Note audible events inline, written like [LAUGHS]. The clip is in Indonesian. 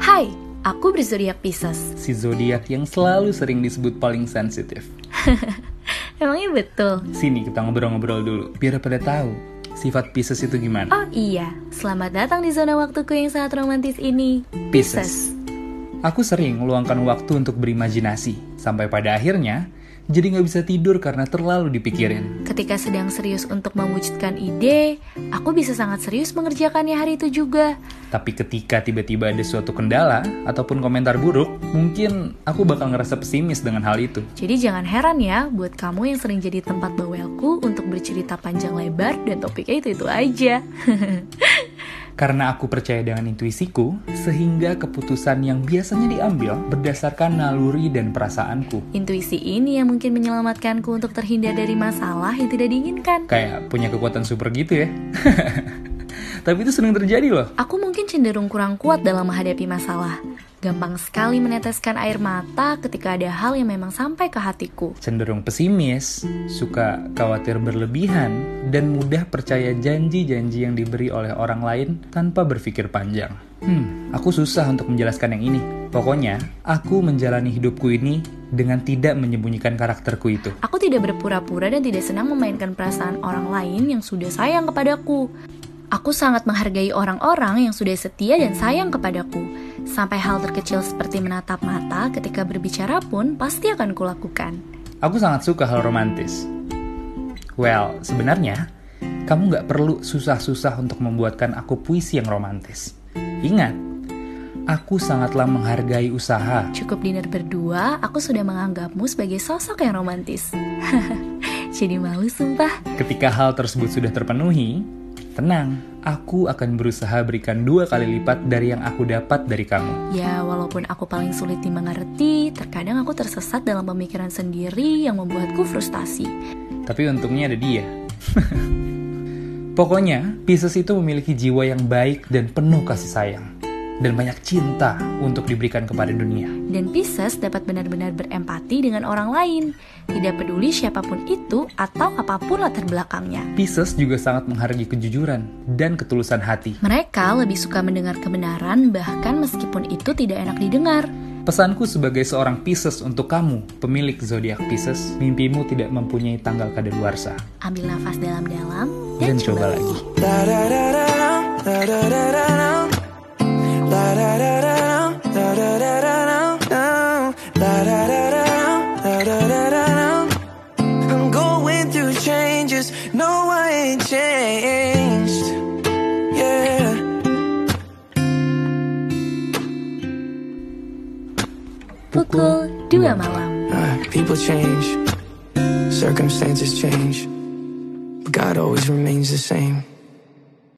Hai, aku berzodiak Pisces. Si zodiak yang selalu sering disebut paling sensitif. [LAUGHS] Emangnya betul? Sini kita ngobrol-ngobrol dulu, biar pada tahu sifat Pisces itu gimana. Oh iya, selamat datang di zona waktuku yang sangat romantis ini. Pisces. Aku sering meluangkan waktu untuk berimajinasi, sampai pada akhirnya jadi nggak bisa tidur karena terlalu dipikirin. Ketika sedang serius untuk mewujudkan ide, aku bisa sangat serius mengerjakannya hari itu juga. Tapi ketika tiba-tiba ada suatu kendala ataupun komentar buruk, mungkin aku bakal ngerasa pesimis dengan hal itu. Jadi jangan heran ya buat kamu yang sering jadi tempat bawelku untuk bercerita panjang lebar dan topiknya itu-itu aja. [LAUGHS] Karena aku percaya dengan intuisiku, sehingga keputusan yang biasanya diambil berdasarkan naluri dan perasaanku. Intuisi ini yang mungkin menyelamatkanku untuk terhindar dari masalah yang tidak diinginkan. Kayak punya kekuatan super gitu ya. [LAUGHS] Tapi itu sering terjadi loh. Aku mungkin cenderung kurang kuat dalam menghadapi masalah. Gampang sekali meneteskan air mata ketika ada hal yang memang sampai ke hatiku. Cenderung pesimis, suka khawatir berlebihan, dan mudah percaya janji-janji yang diberi oleh orang lain tanpa berpikir panjang. Hmm, aku susah untuk menjelaskan yang ini. Pokoknya, aku menjalani hidupku ini dengan tidak menyembunyikan karakterku itu. Aku tidak berpura-pura dan tidak senang memainkan perasaan orang lain yang sudah sayang kepadaku. Aku sangat menghargai orang-orang yang sudah setia dan sayang kepadaku. Sampai hal terkecil seperti menatap mata ketika berbicara pun pasti akan kulakukan. Aku sangat suka hal romantis. Well, sebenarnya kamu nggak perlu susah-susah untuk membuatkan aku puisi yang romantis. Ingat, aku sangatlah menghargai usaha. Cukup dinner berdua, aku sudah menganggapmu sebagai sosok yang romantis. [LAUGHS] Jadi malu sumpah. Ketika hal tersebut sudah terpenuhi, Tenang, aku akan berusaha berikan dua kali lipat dari yang aku dapat dari kamu. Ya, walaupun aku paling sulit dimengerti, terkadang aku tersesat dalam pemikiran sendiri yang membuatku frustasi. Tapi untungnya ada dia. [LAUGHS] Pokoknya, Pisces itu memiliki jiwa yang baik dan penuh kasih sayang dan banyak cinta untuk diberikan kepada dunia. Dan Pisces dapat benar-benar berempati dengan orang lain, tidak peduli siapa pun itu atau apa pun latar belakangnya. Pisces juga sangat menghargai kejujuran dan ketulusan hati. Mereka lebih suka mendengar kebenaran bahkan meskipun itu tidak enak didengar. Pesanku sebagai seorang Pisces untuk kamu, pemilik zodiak Pisces, mimpimu tidak mempunyai tanggal kadaluarsa. Ambil nafas dalam-dalam dan, Dan coba lagi. I'm going through changes. No, I ain't changed. Yeah. Pukul 2 malam. Uh, people change, circumstances change, but God always remains the same.